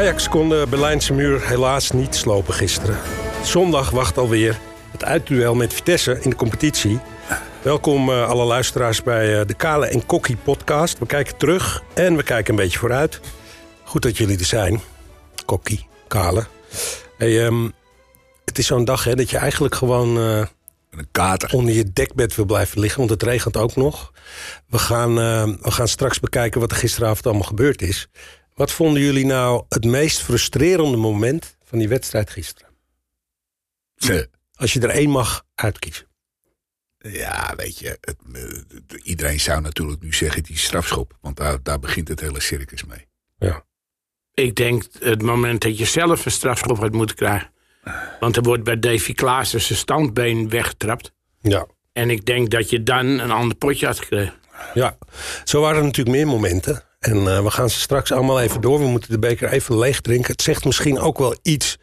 Ajax kon de Berlijnse muur helaas niet slopen gisteren. Zondag wacht alweer het uitduel met Vitesse in de competitie. Welkom uh, alle luisteraars bij uh, de Kale en Kokkie podcast. We kijken terug en we kijken een beetje vooruit. Goed dat jullie er zijn. Kokkie, Kale. Hey, um, het is zo'n dag hè, dat je eigenlijk gewoon uh, een kater. onder je dekbed wil blijven liggen. Want het regent ook nog. We gaan, we gaan straks bekijken wat er gisteravond allemaal gebeurd is. Wat vonden jullie nou het meest frustrerende moment van die wedstrijd gisteren? Nee. Als je er één mag uitkiezen. Ja, weet je, het, iedereen zou natuurlijk nu zeggen die strafschop. Want daar, daar begint het hele circus mee. Ja. Ik denk het moment dat je zelf een strafschop had moeten krijgen. Want er wordt bij Davy Klaassen zijn standbeen weggetrapt. Ja. En ik denk dat je dan een ander potje had gekregen. Ja, zo waren er natuurlijk meer momenten. En uh, we gaan ze straks allemaal even door. We moeten de beker even leeg drinken. Het zegt misschien ook wel iets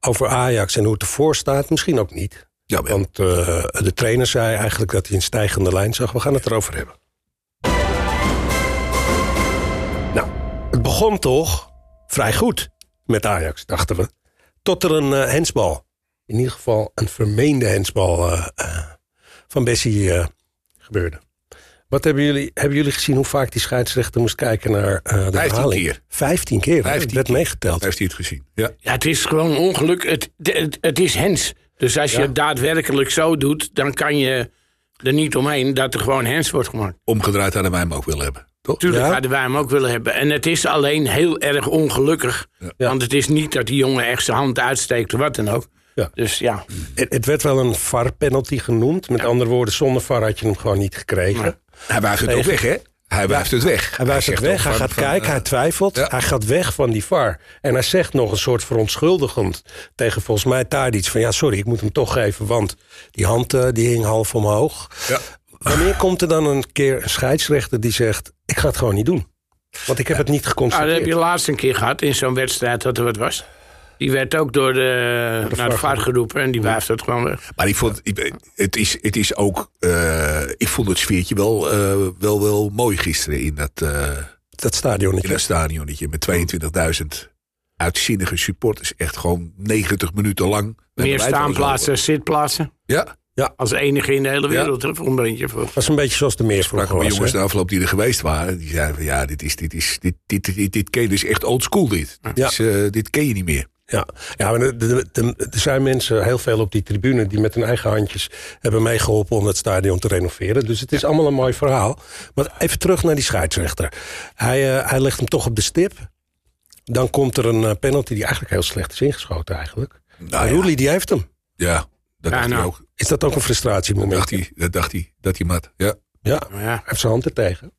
over Ajax en hoe het ervoor staat. Misschien ook niet. Ja, Want uh, de trainer zei eigenlijk dat hij een stijgende lijn zag. We gaan het erover hebben. Nou, het begon toch vrij goed met Ajax, dachten we. Tot er een uh, hensbal, in ieder geval een vermeende hensbal van Bessie gebeurde. Wat hebben jullie, hebben jullie gezien hoe vaak die scheidsrechter moest kijken naar uh, de Vijftien herhaling? keer. Vijftien keer, Vijftien dat werd keer. meegeteld. Heeft hij het gezien? Ja. Ja, het is gewoon ongeluk. Het, het, het is hens. Dus als je Ja. het daadwerkelijk zo doet, dan kan je er niet omheen dat er gewoon hens wordt gemaakt. Omgedraaid hadden wij hem ook willen hebben. Toch? Tuurlijk Ja. hadden wij hem ook willen hebben. En het is alleen heel erg ongelukkig. Ja. Want het is niet dat die jongen echt zijn hand uitsteekt of wat dan ook. Ja. Dus ja, Het, het werd wel een VAR-penalty genoemd. Met andere woorden, zonder VAR had je hem gewoon niet gekregen. Hij wuift het ook weg, hè? Hij wuift het weg. Hij wijst het weg, hij gaat van- kijken, eh, hij twijfelt. ja. Hij gaat weg van die VAR. En hij zegt nog een soort verontschuldigend tegen volgens mij Tadic. Van ja, sorry, ik moet hem toch geven, want die hand eh, die hing half omhoog. Ja. Wanneer komt er dan een keer een scheidsrechter die zegt... ik ga het gewoon niet doen? Want ik heb het niet nou, dat geconstateerd. heb je laatst een keer gehad in zo'n wedstrijd dat er wat was. Die werd ook door de, naar de VAR geroepen en die wuift het gewoon weg. Maar ik vond, ik- het, is, het is ook... eh, ik vond het sfeertje wel, eh, wel, wel mooi gisteren in dat, eh Dat stadionnetje. in dat stadionnetje. Met 22.000 uitzinnige supporters. Echt gewoon 90 minuten lang. Meer staanplaatsen, zitplaatsen. over. Ja, Als enige in de hele Ja. wereld, voor een beetje. Voor. Dat is een beetje zoals de meer spraken vroeger was. jongens de afloop die er geweest waren. Die zeiden van ja, dit is, dit is, dit, dit, dit, dit, ken je dus echt old school dit. Dit, Ja. is, eh, dit ken je niet meer. Ja, ja maar de- de- de- er zijn mensen, heel veel op die tribune... die met hun eigen handjes hebben meegeholpen om het stadion te renoveren. Dus het is allemaal een mooi verhaal. Maar even terug naar die scheidsrechter. Hij, eh, hij legt hem toch op de stip. Dan komt er een eh, penalty die eigenlijk heel slecht is ingeschoten eigenlijk. Nou ja. Roelie die heeft hem. Ja, dat Ja, dacht nou. hij ook. Is dat ook een Dat frustratiemoment? dacht hij, dat dacht hij, dat hij mat. Ja, Ja, Maar ja, hij heeft zijn hand er tegen.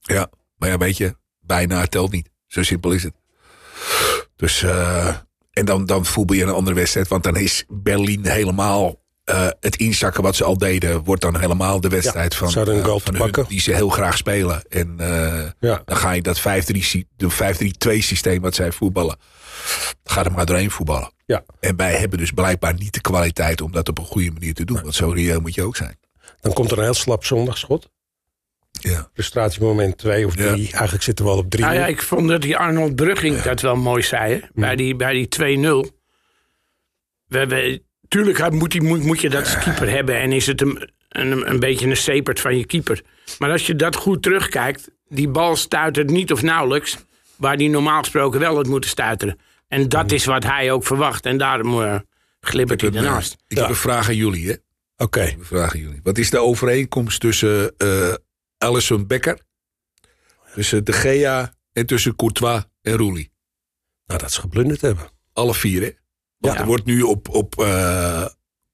ja. Maar ja, weet je, bijna telt niet. Zo simpel is het. Dus, eh, en dan, dan voetbal je een andere wedstrijd. Want dan is Berlin helemaal... eh, het inzakken wat ze al deden, wordt dan helemaal de wedstrijd Ja, van, ze eh, goal van te hun, die ze heel graag spelen. En Ja. dan ga je dat 5-3 sy- de 5-3-2 systeem wat zij voetballen, ga er maar doorheen voetballen. Ja. En wij hebben dus blijkbaar niet de kwaliteit om dat op een goede manier te doen. Want zo reëel moet je ook zijn. Dan komt er een heel slap zondagschot. Ja. Frustratiemoment twee of Ja. drie. Eigenlijk zitten we al op drie. nou ja, ik vond dat die Arnold Brugging dat wel mooi zei. Hè? Bij die, bij die 2-0. We tuurlijk had- moet, die, moet, moet je dat als keeper hebben. En is het een, een, een beetje een sepert van je keeper. Maar als je dat goed terugkijkt. Die bal stuitert niet of nauwelijks. Waar die normaal gesproken wel had moeten stuiteren. En dat is wat hij ook verwacht. En daarom eh, glibbert hij ernaast. ik heb een vraag aan jullie, hè? Oké, jullie. Wat is de overeenkomst tussen eh Alison Becker, tussen De Gea en tussen Courtois en Roelie? nou dat ze geblunderd hebben. Alle vier, hè? Want Ja. er wordt nu op, op, eh,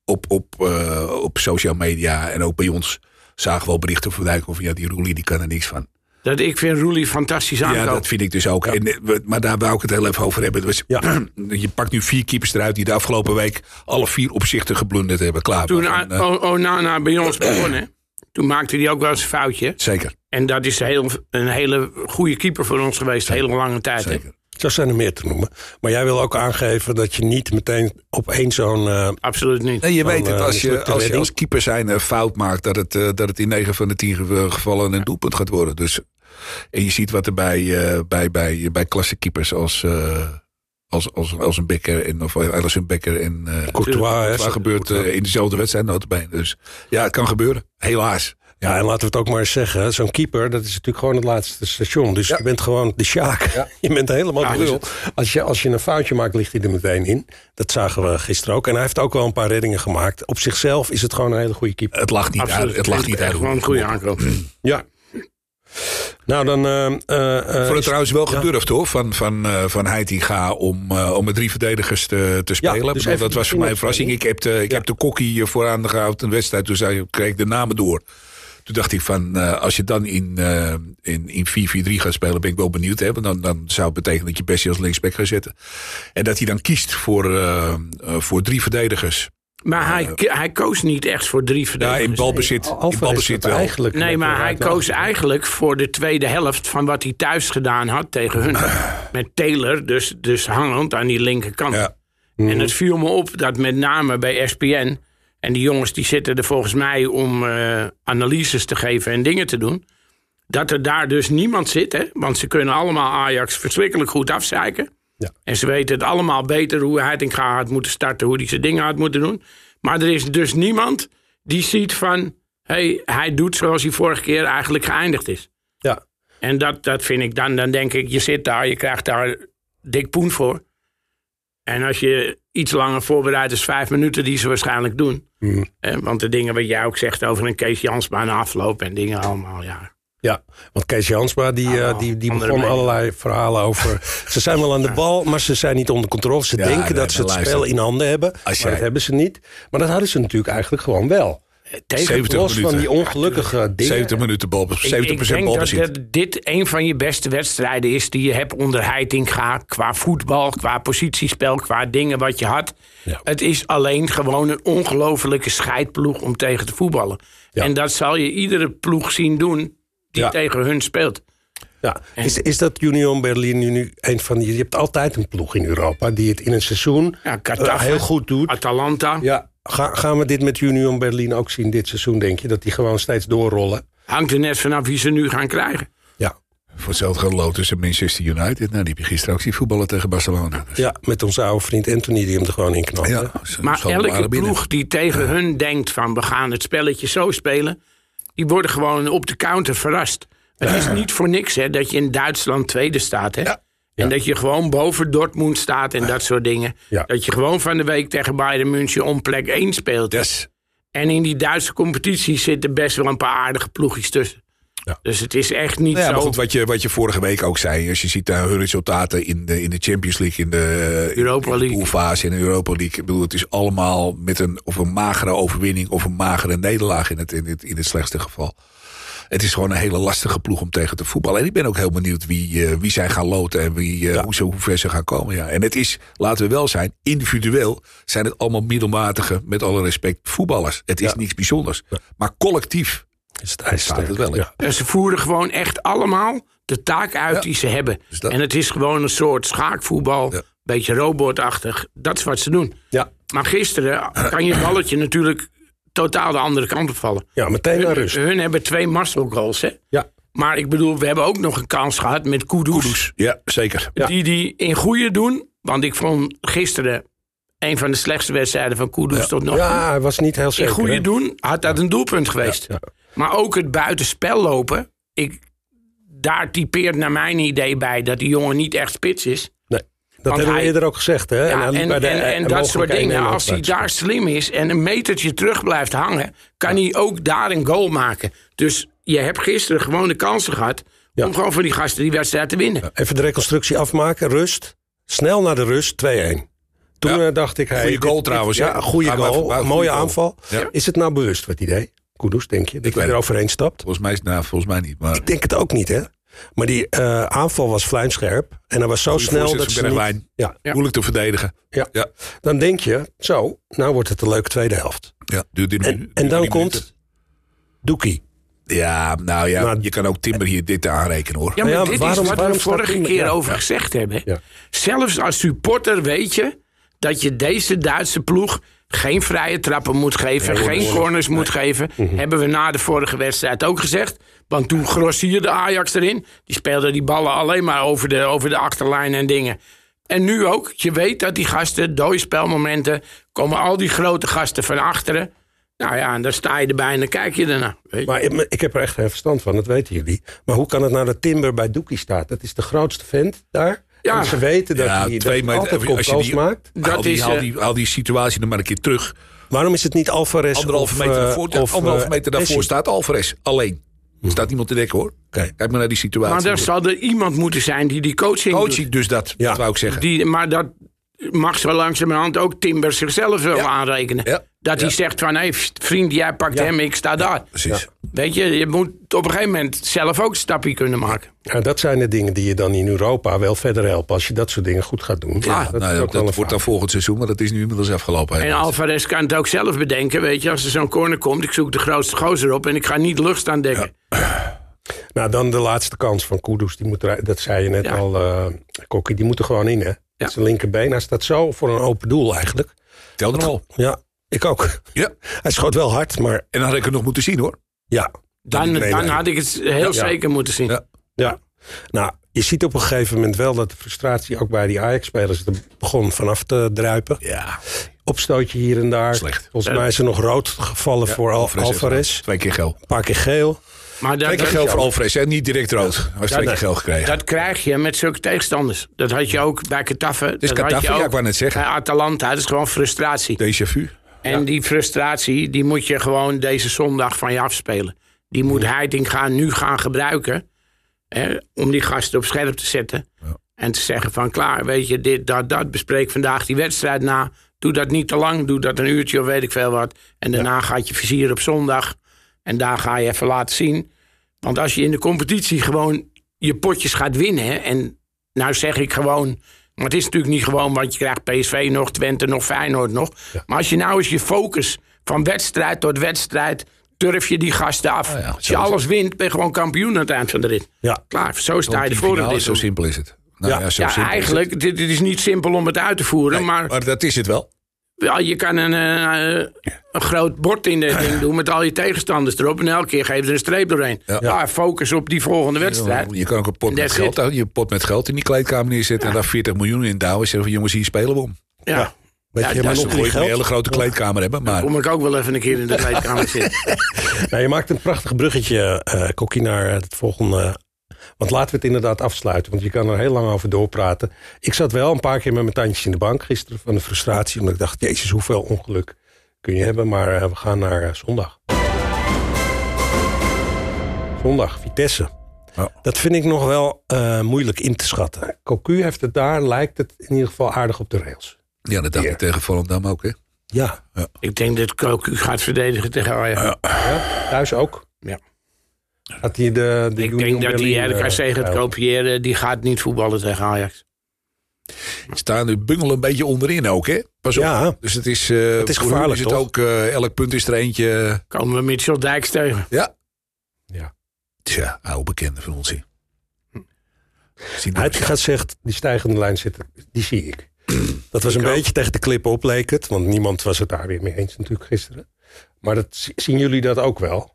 op, op, eh, op social media en ook bij ons zagen we wel berichten voorbij komen van ja, die Roelie die kan er niks van. Dat, ik vind Roelie fantastisch aankomen. Ja, dat vind ik dus ook. En, eh, maar daar wou ik het heel even over hebben. Dus, Ja. je pakt nu vier keepers eruit die de afgelopen week alle vier opzichtig geblunderd hebben. Klaar. Toen Van, Onana bij ons begon, hè, toen maakte hij ook wel eens een foutje. Zeker, En dat is heel, een hele goede keeper voor ons geweest, een hele lange tijd. hè. zeker. Zo zijn er meer te noemen. Maar jij wil ook aangeven dat je niet meteen op één zo'n... eh, Absoluut niet. Nee, je weet het. eh, Als je, als je als keeper zijn een fout maakt, dat het, eh, dat het in 9 van de 10 gevallen een doelpunt gaat worden. Dus En je ziet wat er bij, eh, bij, bij, bij klasse keepers als, eh, als, als, als een Becker en of Alison Becker en uh, Courtois, hè, Wat gebeurt eh, in dezelfde wedstrijd notabene. Dus ja, het kan gebeuren. Helaas. Ja, en laten we het ook maar eens zeggen. Zo'n keeper, dat is natuurlijk gewoon het laatste station. Dus Ja. je bent gewoon de sjaak. Je bent helemaal Ja, de lul. Als je, als je een foutje maakt, ligt hij er meteen in. Dat zagen we gisteren ook. En hij heeft ook wel een paar reddingen gemaakt. Op zichzelf is het gewoon een hele goede keeper. Het lag niet Absoluut. uit. Het lag niet uit. Gewoon een goede aankoop. Ja. Nou, dan... eh, eh, eh, Ik vond het trouwens wel ja. gedurfd hoor, van, van, eh, van Heitinga om, om met drie verdedigers te, te spelen. dus bedoel, even dat was voor mij een verrassing. Ik heb de, ik Ja. heb de kokkie vooraan gehouden een wedstrijd. Toen zei, kreeg ik de namen door. Toen dacht ik van, als je dan in, in, in 4-4-3 gaat spelen, ben ik wel benieuwd. Hè? Want dan, dan zou het betekenen dat je Bessie als linksback gaat zetten. En dat hij dan kiest voor, voor drie verdedigers. Maar hij, hij koos niet echt voor drie Ja, verdedigers. in balbezit, in balbezit wel. Eigenlijk Nee, maar de hij koos eigenlijk voor de tweede helft van wat hij thuis gedaan had tegen hun. Met Taylor, dus, dus hangend aan die linkerkant. Ja. En het viel me op dat met name bij SPN... en die jongens die zitten er volgens mij om eh, analyses te geven en dingen te doen... dat er daar dus niemand zit, hè? want ze kunnen allemaal Ajax verschrikkelijk goed afzeiken. Ja. En ze weten het allemaal beter hoe Heitinga had moeten starten... hoe hij zijn dingen had moeten doen. Maar er is dus niemand die ziet van... Hey, hij doet zoals hij vorige keer eigenlijk geëindigd is. Ja. En dat, dat vind ik dan, dan denk ik, je zit daar, je krijgt daar dik poen voor. En als je iets langer voorbereidt is vijf minuten, die ze waarschijnlijk doen. Eh, want de dingen wat jij ook zegt over een Kees Jansma na afloop en dingen allemaal, ja. Ja, want Kees Jansma die, eh, Nou, die, die begon allerlei verhalen over... ze zijn wel aan de bal, maar ze zijn niet onder controle. Ze Ja, denken nee, dat ze het spel in handen hebben, maar jij- dat hebben ze niet. Maar dat hadden ze natuurlijk eigenlijk gewoon wel. Tegen, 70 Los van die ongelukkige dingen. 70 minuten bal, 70% ik, ik denk dat dat dit een van je beste wedstrijden is die je hebt onder Heitinga. Qua voetbal, qua positiespel, qua dingen wat je had. Ja. Het is alleen gewoon een ongelofelijke scheidploeg om tegen te voetballen. Ja. En dat zal je iedere ploeg zien doen die Ja. tegen hun speelt. Ja. Is, is dat Union Berlin nu, nu een van die... Je hebt altijd een ploeg in Europa die het in een seizoen Ja, eh, Qatar, heel goed doet. Atalanta. Ja. Ga, gaan we dit met Union Berlin ook zien dit seizoen, denk je? Dat die gewoon steeds doorrollen? Hangt er net vanaf wie ze nu gaan krijgen. Ja. Voor hetzelfde gaat Lotus en Manchester United. Nou, die heb je gisteren ook zien voetballen tegen Barcelona. Dus, ja, met onze oude vriend Anthony die hem er gewoon in knapt. ja, Maar elke ploeg die tegen hun denkt van we gaan het spelletje zo spelen, die worden gewoon op de counter verrast. Het is niet voor niks hè, dat je in Duitsland tweede staat. Hè? Ja. En dat je gewoon boven Dortmund staat en dat soort dingen. Ja. Dat je gewoon van de week tegen Bayern München om plek 1 speelt. Yes. En in die Duitse competitie zitten best wel een paar aardige ploegjes tussen. Ja. Dus het is echt niet Nou ja, zo. maar goed, wat je, wat je vorige week ook zei. Als je ziet daar hun resultaten in de, in de Champions League, in de Europa in de League. poolfase, in de Europa League. Ik bedoel, het is allemaal met een, of een magere overwinning of een magere nederlaag in het, in het, in het slechtste geval. Het is gewoon een hele lastige ploeg om tegen te voetballen. En ik ben ook heel benieuwd wie, eh, wie zij gaan loten en wie, eh, hoe, ze, hoe ver ze gaan komen. Ja. En het is, laten we wel zijn, individueel zijn het allemaal middelmatige, met alle respect, voetballers. Het is Ja. niks bijzonders. Maar collectief Is het ijs staat het wel in. Ja. En ze voeren gewoon echt allemaal de taak uit Ja. die ze hebben. Dus En het is gewoon een soort schaakvoetbal. Ja. Beetje robotachtig. Dat is wat ze doen. Ja. Maar gisteren kan je balletje natuurlijk totaal de andere kant opvallen. ja, meteen naar rust. Hun hebben twee Marcel goals, hè? Ja. Maar ik bedoel, we hebben ook nog een kans gehad met Kudus. Kudus, ja, zeker. Ja. Die die in goede doen. Want ik vond gisteren een van de slechtste wedstrijden van Kudus tot nog toe. Ja, hij was niet heel In zeker. goede hè? doen had dat een doelpunt geweest. Ja. Maar ook het buitenspel lopen. Ik, daar typeert naar mijn idee bij dat die jongen niet echt spits is. Nee, dat Want hebben we hij- eerder ook gezegd. Hè? Ja, en, bij de- en, en eh, dat soort dingen. 1-1 Als hij daar slim is en een metertje terug blijft hangen, kan hij ook daar een goal maken. Dus je hebt gisteren gewoon de kansen gehad Ja. om gewoon voor die gasten die wedstrijd te winnen. Even de reconstructie afmaken. Rust. Snel naar de rust. 2-1. Toen Ja. eh, dacht ik... Hey, Goeie dit- goal dit- trouwens, Ja, goede maar- goal. maar mooie goede goal. aanval. Ja. Is het nou bewust wat idee? Kudus, denk je? Dat Ik hij weet er overheen stapt? Volgens mij, is- nou, volgens mij niet. Maar Ik denk het ook niet, hè? Maar die eh, aanval was vlijmscherp. En hij was zo Goeie snel dat ze niet... Ja, Ja. moeilijk te verdedigen. ja. Ja, Dan denk je, zo, nou wordt het een leuke tweede helft. ja. Duurt En, duurt en dan komt. Doekie. Ja, nou ja, Maar- je kan ook Timber hier dit aanrekenen hoor. Ja, maar Ja, dit waarom- is wat waarom we vorige keer ja, over ja. gezegd hebben. Ja. Zelfs als supporter weet je dat je deze Duitse ploeg geen vrije trappen moet geven, geen corners moet geven. Mhm. Hebben we na de vorige wedstrijd ook gezegd. Want toen grossierde Ajax erin. Die speelde die ballen alleen maar over de, over de achterlijn en dingen. En nu ook. Je weet dat die gasten, dode spelmomenten, komen al die grote gasten van achteren. Nou ja, en dan sta je erbij en dan kijk je ernaar. Weet je. Maar ik, ik heb er echt geen verstand van, dat weten jullie. Maar hoe kan het nou dat Timber bij Doekie staat? Dat is de grootste vent daar. Ja. Ze weten dat Ja, hij twee dat meter- altijd als die- maakt. Dat haal, die, is, haal, eh, die, haal die situatie nog maar een keer terug. Waarom is het niet Alvarez Anderhalve of, meter, eh, daarvoor, of, anderhalve eh, meter daarvoor staat Alvarez. Alleen. Er staat niemand te dekken hoor. Oké. Kijk maar naar die situatie. maar er zal er iemand moeten zijn die die coaching doet. Coaching dus dat, Ja. dat wou ik zeggen. Die, maar dat mag zo langzamerhand ook Timber zichzelf wel Ja. aanrekenen. Ja. Dat hij zegt van, hé vriend, jij pakt Ja. hem, ik sta daar. Precies. Weet je, je moet op een gegeven moment zelf ook een stapje kunnen maken. Ja, dat zijn de dingen die je dan in Europa wel verder helpen. Als je dat soort dingen goed gaat doen. Ja, dat, nou, dat, wordt dan volgend seizoen, maar dat is nu inmiddels afgelopen. En. Alvarez kan het ook zelf bedenken, weet je. Als er zo'n corner komt, ik zoek de grootste gozer op... en ik ga niet lucht aan dekken. Nou, dan de laatste kans van Kudus. Die moet er, dat zei je net Ja. al, eh Kokkie. Die moet er gewoon in, hè? Met Zijn linkerbeen. Hij staat zo voor een open doel eigenlijk. Tel hem al. Ja, ik ook. Ja. Hij schoot wel hard, maar En dan had ik het nog moeten zien hoor. ja. Dan, had ik het heel zeker moeten zien. Ja. Ja. Nou, je ziet op een gegeven moment wel dat de frustratie ook bij die Ajax-spelers er begon vanaf te druipen. Ja. Opstootje hier en daar. Slecht. Volgens mij is er nog rood gevallen voor Al- Alvarez. Alvarez. Twee keer geel. Een paar keer geel. Maar dat, Twee keer dat, geel voor Alvarez. En niet direct rood. Hij heeft twee keer geel gekregen. dat krijg je met zulke tegenstanders. Dat had je ook bij Getafe. is dat had je ja, ik wou net zeggen. Bij Atalanta, dat is gewoon frustratie. Déjà vu. En die frustratie, die moet je gewoon deze zondag van je afspelen. Die moet Heiting gaan, nu gaan gebruiken. Hè, om die gasten op scherp te zetten. En te zeggen van klaar, weet je, dit, dat, dat. Bespreek vandaag die wedstrijd na. Doe dat niet te lang. Doe dat een uurtje of weet ik veel wat. En daarna gaat je vizier op zondag. En daar ga je even laten zien. Want als je in de competitie gewoon je potjes gaat winnen. En nou zeg ik gewoon. Maar het is natuurlijk niet gewoon, want je krijgt PSV nog, Twente nog, Feyenoord nog. Maar als je nou eens je focus van wedstrijd tot wedstrijd. Turf je die gasten af. ja, als je alles wint, ben je gewoon kampioen aan het eind van de rit. Ja. Klaar, zo sta je ervoor. dit Zo simpel is het. Nou, Ja. ja, zo Ja, simpel is eigenlijk, dit, dit is niet simpel om het uit te voeren. het. maar maar dat is het wel. Ja, je kan een, eh, een groot bord in de ding doen met al je tegenstanders erop. En elke keer geef je er een streep doorheen. Ja. Ja. focus op die volgende wedstrijd. Je kan ook een pot met, geld, je pot met geld in die kleedkamer neerzetten. En daar 40 miljoen in douwen. En zeggen van jongens, hier spelen we om. Ja. Weet Ja, je, dat maar nog Dan een hele grote kleedkamer hebben. Maar Kom ik ook wel even een keer in de kleedkamer zitten. Nou, je maakt een prachtig bruggetje, eh Kokkie, naar het volgende. Want laten we het inderdaad afsluiten, want je kan er heel lang over doorpraten. Ik zat wel een paar keer met mijn tandjes in de bank gisteren van de frustratie. Omdat ik dacht, jezus, hoeveel ongeluk kun je hebben. Maar eh, we gaan naar eh, zondag. Zondag, Vitesse. Ja. Dat vind ik nog wel eh, moeilijk in te schatten. Cocu heeft het daar, lijkt het in ieder geval aardig op de rails. ja, dat dacht ik tegen Volendam ook. Hè. Ja, ik denk dat Cocu gaat verdedigen tegen Ajax. ja thuis ook. Ja. Had hij de, de ik denk dat die Berlin, RKC eh, gaat kopiëren. Die gaat niet voetballen tegen Ajax. Staan nu bungel een beetje onderin ook, hè? Pas op. Ja. Dus het is, eh Het is gevaarlijk, Is het toch? ook, eh, elk punt is er eentje. Komen we Mitchell Dijks tegen. Ja. Ja. Tja, oude bekende van ons hier. Hij gaat zegt, die stijgende lijn zitten, die zie ik. Dat was een beetje tegen de klippen op, leek het. Want niemand was het daar weer mee eens natuurlijk gisteren. Maar dat, zi- zien jullie dat ook wel?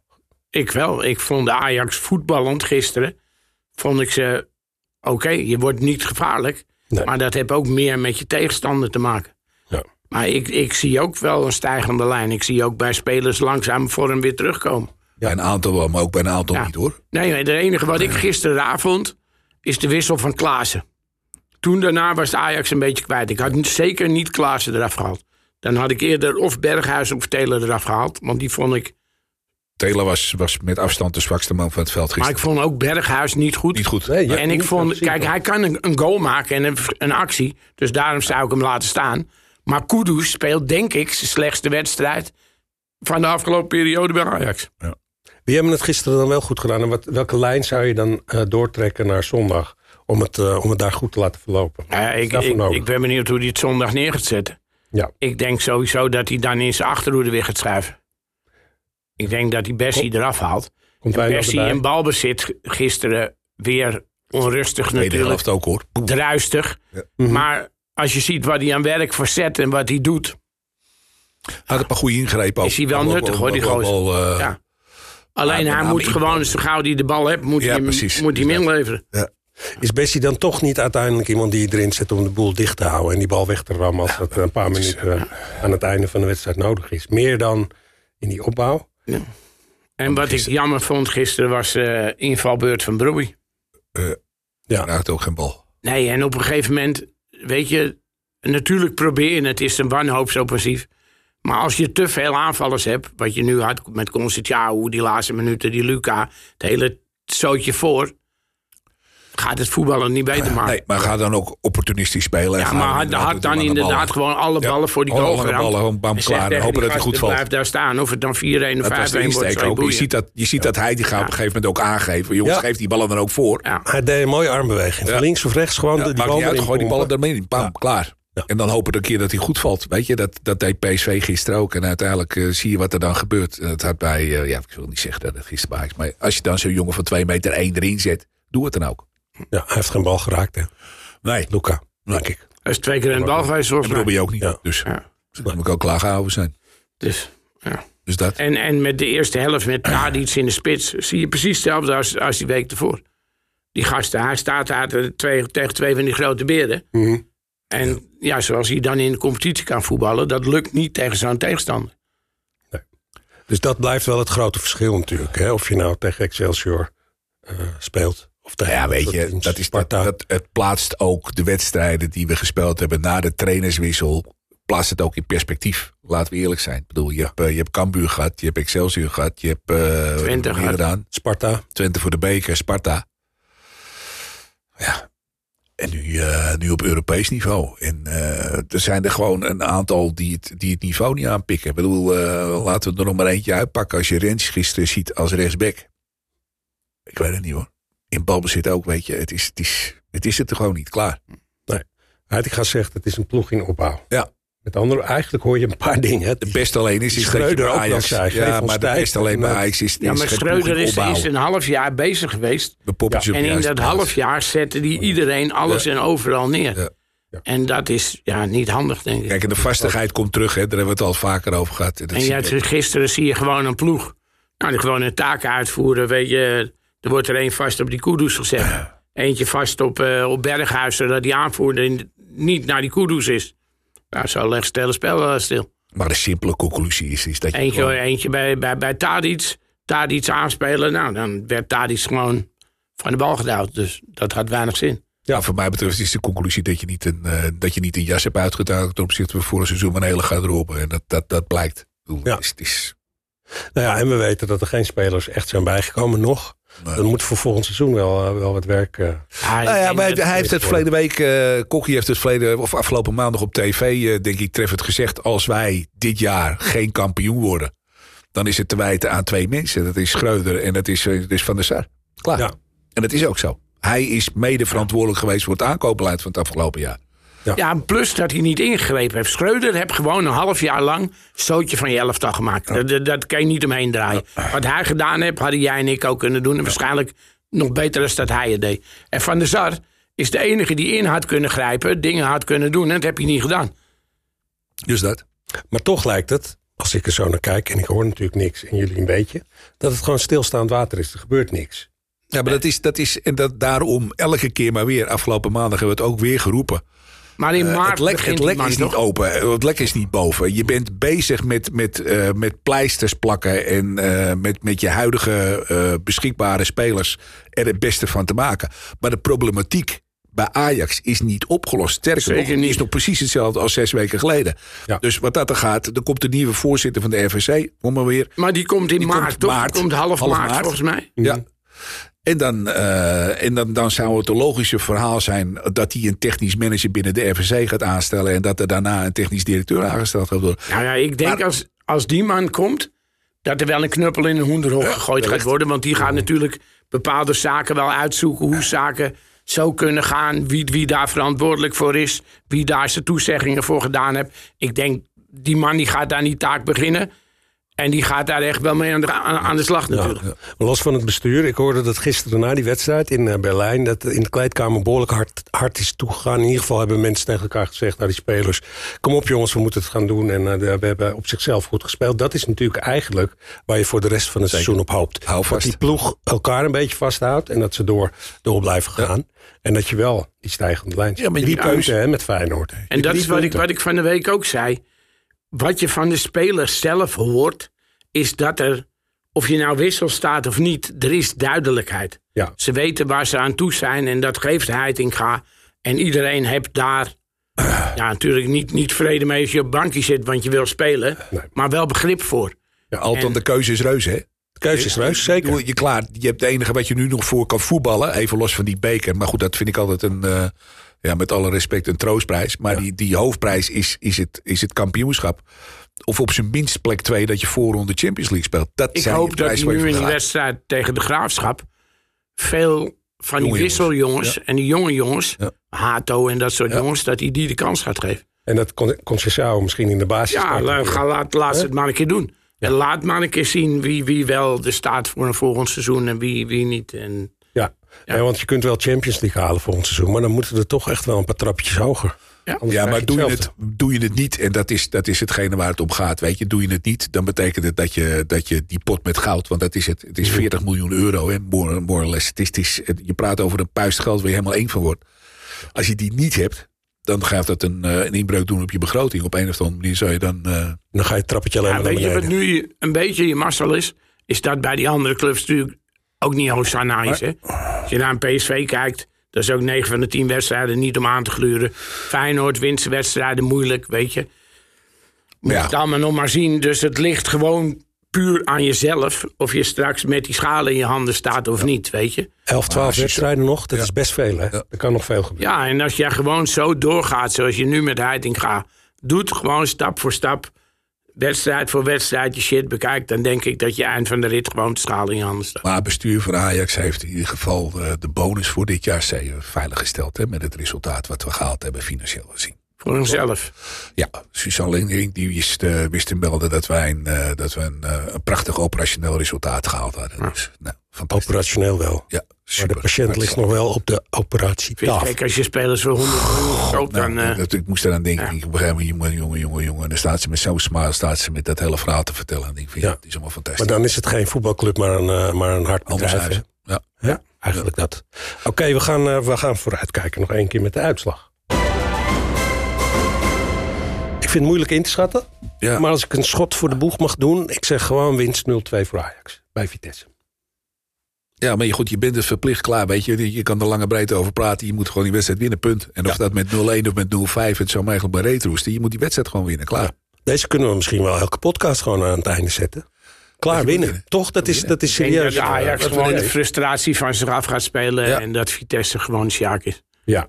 Ik wel. Ik vond de Ajax voetballend gisteren. Vond ik ze oké. je wordt niet gevaarlijk. Nee. Maar dat heeft ook meer met je tegenstander te maken. Ja. Maar ik, ik zie ook wel een stijgende lijn. Ik zie ook bij spelers langzaam vorm weer terugkomen. Bij een aantal wel, maar ook bij een aantal Ja. niet hoor. Nee, het enige wat ik gisteren vond, is de wissel van Klaassen. Toen daarna was de Ajax een beetje kwijt. Ik had zeker niet Klaassen eraf gehaald. Dan had ik eerder of Berghuis of Taylor eraf gehaald. Want die vond ik. Taylor was, was met afstand de zwakste man van het veld Maar gisteren. ik vond ook Berghuis niet goed. Niet goed. Nee, ja. En ik vond, kijk, hij kan een, een goal maken en een, een actie. Dus daarom zou ik hem laten staan. Maar Kudus speelt, denk ik, zijn slechtste wedstrijd van de afgelopen periode bij Ajax. Wie hebben het gisteren dan wel goed gedaan? En wat, welke lijn zou je dan eh, doortrekken naar zondag? Om het, eh, om het daar goed te laten verlopen? Ja, ik, ik ben benieuwd hoe hij het zondag neer gaat zetten. Ja. Ik denk sowieso dat hij dan in zijn achterhoede weer gaat schuiven. Ik denk dat hij Bessie eraf haalt. Komt En Bessie in balbezit gisteren weer onrustig Tweede natuurlijk. helft ook hoor. Druistig. Mhm. Maar als je ziet wat hij aan werk verzet en wat hij doet. Had een paar goede ingrepen ook. Is hij wel nuttig, hoor, die gozer. eh, Ja. Alleen hij moet gewoon, zo gauw hij de bal hebt, moet Ja, hij precies. moet hij hem inleveren. Is Bessie dan toch niet uiteindelijk iemand die je erin zet om de boel dicht te houden en die bal weg te rammen als dat een paar minuten eh, aan het einde van de wedstrijd nodig is? Meer dan in die opbouw? En wat ik jammer vond gisteren was de invalbeurt van Broei. Ja. raakt ook geen bal. Nee, en op een gegeven moment, weet je, natuurlijk probeer je het. Is een wanhoopsoffensief. Maar als je te veel aanvallers hebt, wat je nu had met Conceição, die laatste minuten, die Luca, het hele zootje voor, gaat het voetballen niet beter maken. Nee, maar ga dan ook opportunistisch spelen. en Ja, maar had, had dan inderdaad gewoon alle Ja. ballen voor die Alle goal geramd. ballen, gewoon bam, klaar. En hopen dat het gasten, goed valt. Blijf daar staan. Of het dan 4-1 of 5-1 Dat was de wordt. ook. Je ziet, dat, je ziet dat hij die gaat op een gegeven moment ook aangeven. Jongens, Ja. geef die ballen dan ook voor. Ja. Hij deed een mooie armbeweging. Links of rechts gewoon die bal erin gooi die ballen ermee. Bam, klaar. Ja. En dan hopen we een keer dat hij goed valt. Weet je, dat, dat deed PSV gisteren ook. En uiteindelijk eh, zie je wat er dan gebeurt. En Dat had bij, eh, ja, ik wil niet zeggen dat het gisteren bij is. Maar als je dan zo'n jongen van 2 meter 1 erin zet, doe het dan ook. Ja, hij heeft geen bal geraakt, hè. Nee, Luca, denk ik. Dat is twee keer een bal geweest, en. Robbie ook niet. Ja. Dus, Ja. dan moet ik ook klaargehouden zijn. Dus, ja. Dus dat. En, en met de eerste helft met Tadic in de spits zie je precies hetzelfde als, als die week ervoor. Die gasten, hij staat daar tegen twee van die grote beren. Mhm. En ja, zoals hij dan in de competitie kan voetballen, dat lukt niet tegen zo'n tegenstander. Dus dat blijft wel het grote verschil natuurlijk. Hè? Of je nou tegen Excelsior eh, speelt. Of Ja, weet je, dat is, dat, het plaatst ook de wedstrijden die we gespeeld hebben na de trainerswissel. Plaatst het ook in perspectief. Laten we eerlijk zijn. Ik bedoel, je hebt, eh, je hebt Cambuur gehad, je hebt Excelsior gehad, je hebt we Twente gedaan. Sparta. Twente voor de beker, Sparta. Ja. En nu, eh, nu op Europees niveau. En er zijn er gewoon een aantal die het, die het niveau niet aanpikken. Ik bedoel, laten we er nog maar eentje uitpakken. Als je Rens gisteren ziet als rechtsback. Ik weet het niet hoor. In balbezit ook, weet je. Het is het, is, het, is het er gewoon niet. Klaar. Heitinga zegt het is een ploeg in opbouw. Ja. Met andere, eigenlijk hoor je een paar dingen. hè. De beste alleen is, is dat je Schreuder bij ook Ajax... zei, ja, maar de beste alleen bij Ajax is, Ja, maar Schreuder is, is een half jaar bezig geweest. De poppetjes op En in dat plaats. half jaar zette die iedereen alles en overal neer. Ja. Ja. En dat is ja, niet handig, denk ik. Kijk, en de vastigheid komt terug. Hè. Daar hebben we het al vaker over gehad. En dat En zie ja, je ook. gisteren zie je gewoon een ploeg. Nou, die gewoon een taak uitvoeren. Weet je, er wordt er één vast op die koedoes gezet. Eentje vast op, eh, op Berghuis, zodat die aanvoerder niet naar die koedoes is. Nou, zo legt het hele spel wel stil. Maar de simpele conclusie is, is dat je Eentje, gewoon- eentje bij, bij, bij Tadic. Tadic aanspelen. Nou, dan werd Tadic gewoon van de bal gedouwd. Dus dat had weinig zin. Ja, voor mij betreft is de conclusie dat je niet een, eh, dat je niet een jas hebt uitgedaan ten opzichte van vorig seizoen van een hele garderobe. En dat, dat, dat blijkt. Bedoel, Ja. Het is, het is, Nou ja, en we weten dat er geen spelers echt zijn bijgekomen nog. Nee. Dan moet voor volgend seizoen wel, eh, wel wat werk. eh, Ja, nou maar hij heeft het verleden week, eh Kokkie heeft het verleden, of afgelopen maandag op tv, eh, denk ik, treffend gezegd. Als wij dit jaar geen kampioen worden, dan is het te wijten aan twee mensen. Dat is Schreuder en dat is, dat is Van der Sar. Klaar. Ja. En dat is ook zo. Hij is mede verantwoordelijk geweest voor het aankoopbeleid van het afgelopen jaar. Ja, plus dat hij niet ingegrepen heeft. Schreuder heeft gewoon een half jaar lang stootje van je elftal gemaakt. Dat, dat, dat kan je niet omheen draaien. Wat hij gedaan heeft, hadden jij en ik ook kunnen doen. En waarschijnlijk nog beter dan dat hij het deed. En Van der Sar is de enige die in had kunnen grijpen, dingen had kunnen doen. En dat heb je niet gedaan. Dus dat. Maar toch lijkt het, als ik er zo naar kijk, en ik hoor natuurlijk niks en jullie een beetje, dat het gewoon stilstaand water is. Er gebeurt niks. Ja, maar dat is, dat is, en dat daarom elke keer maar weer, afgelopen maandag hebben we het ook weer geroepen. Maar in Eh, maart het lek, het lek is niet open. Het lek is niet boven. Je bent bezig met, met, eh, met pleisters plakken. En eh, met, met je huidige eh, beschikbare spelers er het beste van te maken. Maar de problematiek bij Ajax is niet opgelost. Sterker Zeker nog, niet. is nog precies hetzelfde als zes weken geleden. Ja. Dus wat dat er gaat, er komt de nieuwe voorzitter van de RVC. Kom maar weer. Maar die komt in Die maart, komt toch? maart. Die komt half, Half maart, maart. volgens mij. Ja. En, dan, eh, en dan, dan zou het een logische verhaal zijn dat hij een technisch manager binnen de RVC gaat aanstellen. En dat er daarna een technisch directeur aangesteld gaat worden. Nou ja, ik denk Maar- als, als die man komt, dat er wel een knuppel in een hoenderhok gegooid gaat worden. Want die gaat natuurlijk bepaalde zaken wel uitzoeken. Hoe zaken zo kunnen gaan. Wie, wie daar verantwoordelijk voor is. Wie daar zijn toezeggingen voor gedaan heeft. Ik denk, die man die gaat aan die taak beginnen. En die gaat daar echt wel mee aan de, aan, de slag natuurlijk. Maar Los van het bestuur, ik hoorde dat gisteren na die wedstrijd in eh, Berlijn... dat in de kleedkamer behoorlijk hard, hard is toegegaan. In ieder geval hebben mensen tegen elkaar gezegd naar die spelers... kom op jongens, we moeten het gaan doen. En eh, we hebben op zichzelf goed gespeeld. Dat is natuurlijk eigenlijk waar je voor de rest van het seizoen op hoopt. Hou Dat die ploeg elkaar een beetje vasthoudt... en dat ze door, door blijven gaan. En dat je wel die stijgende lijn Ja, maar Drie die punten hè, met Feyenoord. En dat is wat ik, wat ik van de week ook zei. Wat je van de spelers zelf hoort, is dat er, of je nou wissel staat of niet, er is duidelijkheid. Ja. Ze weten waar ze aan toe zijn en dat geeft Heitinga. En iedereen heeft daar, ja, natuurlijk niet, niet vrede mee als je op bankje zit, want je wil spelen, Nee. maar wel begrip voor. Ja, Althans, de keuze is reuze, hè? De keuze is reus, zeker. Je, je, klaar, je hebt het enige wat je nu nog voor kan voetballen. Even los van die beker. Maar goed, dat vind ik altijd een. eh, ja, met alle respect een troostprijs. Maar die, die hoofdprijs is, is, het, is het kampioenschap. Of op zijn minst plek 2 dat je voorronde Champions League speelt. Dat Ik zijn hoop de dat hij nu in die gaat. wedstrijd tegen de Graafschap veel van die Jonge wisseljongens en die jonge jongens, Ja. Hato en dat soort Ja. jongens, dat hij die de kans gaat geven. En dat kon Conceição misschien in de basis Ja, starten. la- ga, laat, laat ze het maar een keer doen. En laat maar een keer zien wie, wie wel er staat voor een volgend seizoen en wie, wie niet. En Ja. Want je kunt wel Champions League halen volgend seizoen... maar dan moeten er toch echt wel een paar trapjes hoger. Ja. Maar doe je, het, doe je het niet, en dat is, dat is hetgene waar het om gaat, weet je. Doe je het niet, dan betekent het dat je, dat je die pot met goud, want dat is het. Het is 40 miljoen euro, hè, more, more or less. Het is, het is, het- je praat over een puist geld waar je helemaal één van wordt. Als je die niet hebt, dan gaat dat een, eh, een inbreuk doen op je begroting. Op een of andere manier zou je dan... eh, Dan ga je het trappetje alleen ja, maar weet je wat nu een beetje je mazzel is? Is dat bij die andere clubs natuurlijk ook niet Hosanna is. Hè? Als je naar een PSV kijkt, dat is ook 9 van de 10 wedstrijden niet om aan te gluren. Feyenoord wint zijn wedstrijden moeilijk, weet je. Moet Ja. het allemaal nog maar zien. Dus het ligt gewoon puur aan jezelf. Of je straks met die schalen in je handen staat of niet, weet je. 11, 12 als je zo- wedstrijden nog, dat is best veel. Hè? Er kan nog veel gebeuren. Ja, en als jij gewoon zo doorgaat zoals je nu met Heiting gaat, doet gewoon stap voor stap, wedstrijd voor wedstrijd je shit bekijkt, dan denk ik dat je eind van de rit gewoon de schaal in je handen staat. Maar bestuur van Ajax heeft in ieder geval eh, de bonus voor dit jaar zeer veilig gesteld. Hè, met het resultaat wat we gehaald hebben financieel gezien. Voor hunzelf. Ja, Suzanne Lindering die wist, eh, wist te melden dat wij een, eh, dat we een, een prachtig operationeel resultaat gehaald hadden. Dus, nou, fantastisch. Operationeel wel. Ja, Maar de patiënt ligt nog wel op de operatietafel. Kijk, als je spelers voor 100 miljoen koopt, Nou, dan... eh, ik moest eraan denken. Ik gegeven moment, jongen, jongen, jongen, jongen. En dan staat ze met zo'n smile, staat ze met dat hele verhaal te vertellen. En ik ja, Ja. het is allemaal fantastisch. Maar dan is het geen voetbalclub, maar een, eh, maar een hard bedrijf. Ja. Ja, eigenlijk dat. Oké, we, gaan, eh, we gaan vooruitkijken nog één keer met de uitslag. Ik vind het moeilijk in te schatten. Ja. Maar als ik een schot voor de boeg mag doen... ik zeg gewoon winst 0-2 voor Ajax. Bij Vitesse. Ja, maar je, goed, je bent dus verplicht klaar. Weet je, je kan er lange breed over praten. Je moet gewoon die wedstrijd winnen, punt. En of Ja. dat met 0-1 of met 0-5, het zou mij eigenlijk bij retroosten. Je moet die wedstrijd gewoon winnen, klaar. Deze kunnen we misschien wel elke podcast gewoon aan het einde zetten. Klaar winnen. winnen. Toch? Dat is, dat is ik denk serieus. dat Ajax Dat we gewoon de frustratie van zich af gaat spelen Ja. en dat Vitesse gewoon Sjaak is. Ja.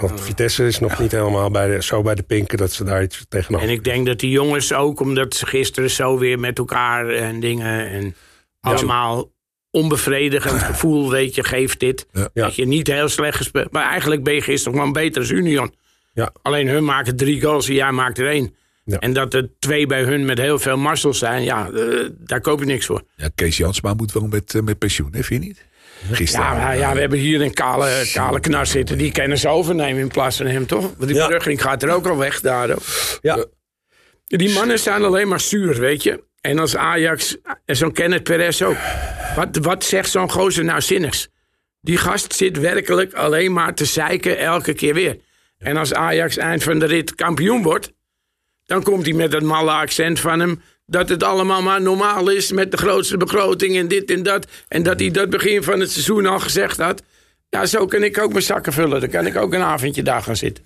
Want Vitesse is nog niet helemaal bij de, zo bij de pinken... dat ze daar iets tegenover En ik denk dat die jongens ook, omdat ze gisteren zo weer met elkaar en dingen en allemaal onbevredigend gevoel, weet je, geeft dit. Ja. Dat je niet heel slecht gespeeld. Maar eigenlijk ben je gisteren gewoon beter als Union. Ja. Alleen hun maken drie goals en jij maakt er één. Ja. En dat er twee bij hun met heel veel marsels zijn, ja, eh, daar koop je niks voor. Ja, Kees Jansma moet wel met, eh, met pensioen, hè, vind je niet? Gisteren. Ja, ja, we hebben hier een kale, kale knar zitten. Die kunnen ze overnemen in plaats van hem, toch? Want die Ja. gaat er ook al weg daar. ook. Ja. Die mannen zijn alleen maar zuur, weet je. En als Ajax, en zo'n Kenneth Perez ook. Wat, wat zegt zo'n gozer nou? Die gast zit werkelijk alleen maar te zeiken elke keer weer. En als Ajax eind van de rit kampioen wordt... dan komt hij met dat malle accent van hem... dat het allemaal maar normaal is met de grootste begroting en dit en dat. En dat hij dat begin van het seizoen al gezegd had... Ja, zo kan ik ook mijn zakken vullen. Dan kan ik ook een avondje daar gaan zitten.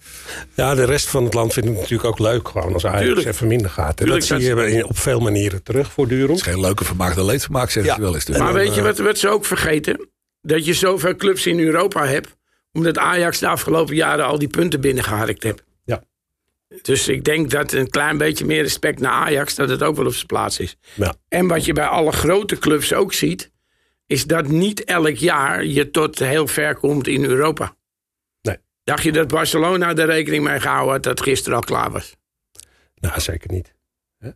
Ja, de rest van het land vindt het natuurlijk ook leuk. Gewoon als Ajax Tuurlijk. even minder gaat. En Tuurlijk, dat zie je op veel manieren terug voortdurend. Het is geen leuke vermaakte leedvermaak, zeg Ja. ik wel eens. Dus. Maar dan, weet je eh, wat, wat ze ook vergeten? Dat je zoveel clubs in Europa hebt. Omdat Ajax de afgelopen jaren al die punten binnengeharkt heeft. Ja. Dus ik denk dat een klein beetje meer respect naar Ajax... dat het ook wel op zijn plaats is. Ja. En wat je bij alle grote clubs ook ziet... is dat niet elk jaar je tot heel ver komt in Europa. Nee. Dacht je dat Barcelona er rekening mee gehouden had... dat gisteren al klaar was? Nou, zeker niet. Hè?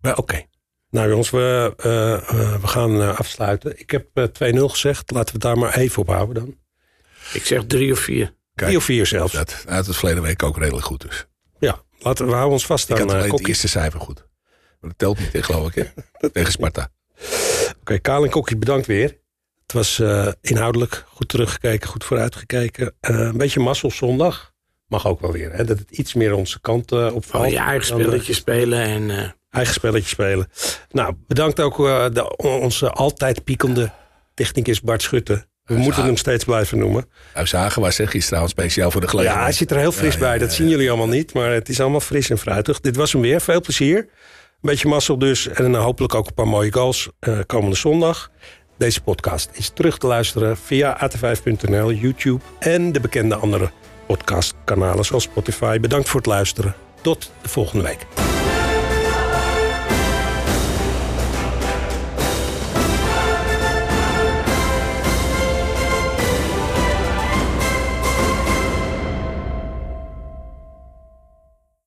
Maar oké. Nou jongens, we, eh, eh, we gaan eh, afsluiten. Ik heb eh, 2-0 gezegd. Laten we het daar maar even op houden dan. Ik zeg drie of vier. Kijk, 3 of 4 zelfs. Dat, dat was verleden week ook redelijk goed dus. Ja, laten we, houden ons vast Ik aan had uh, alleen het eerste cijfer goed. Maar dat telt niet, geloof ik, hè? Tegen Sparta. Oké, Kaal en Kokkie, bedankt weer. Het was eh, inhoudelijk goed teruggekeken, goed vooruitgekeken. Eh, een beetje mazzel zondag. Mag ook wel weer, hè? Dat het iets meer onze kant eh opvalt. Oh, je eigen spelletje spelen en... eigen spelletje spelen. Nou, bedankt ook de, onze altijd piekende technicus Bart Schutte. We moeten hem steeds blijven noemen. Zagen was zeg gisteravond speciaal voor de gelegenheid. Ja, hij zit er heel fris Ja, bij. ja, Dat zien jullie allemaal niet. Maar het is allemaal fris en fruitig. Dit was hem weer. Veel plezier. Beetje mazzel dus. En hopelijk ook een paar mooie goals eh, komende zondag. Deze podcast is terug te luisteren via at5.nl, YouTube en de bekende andere podcastkanalen zoals Spotify. Bedankt voor het luisteren. Tot de volgende week.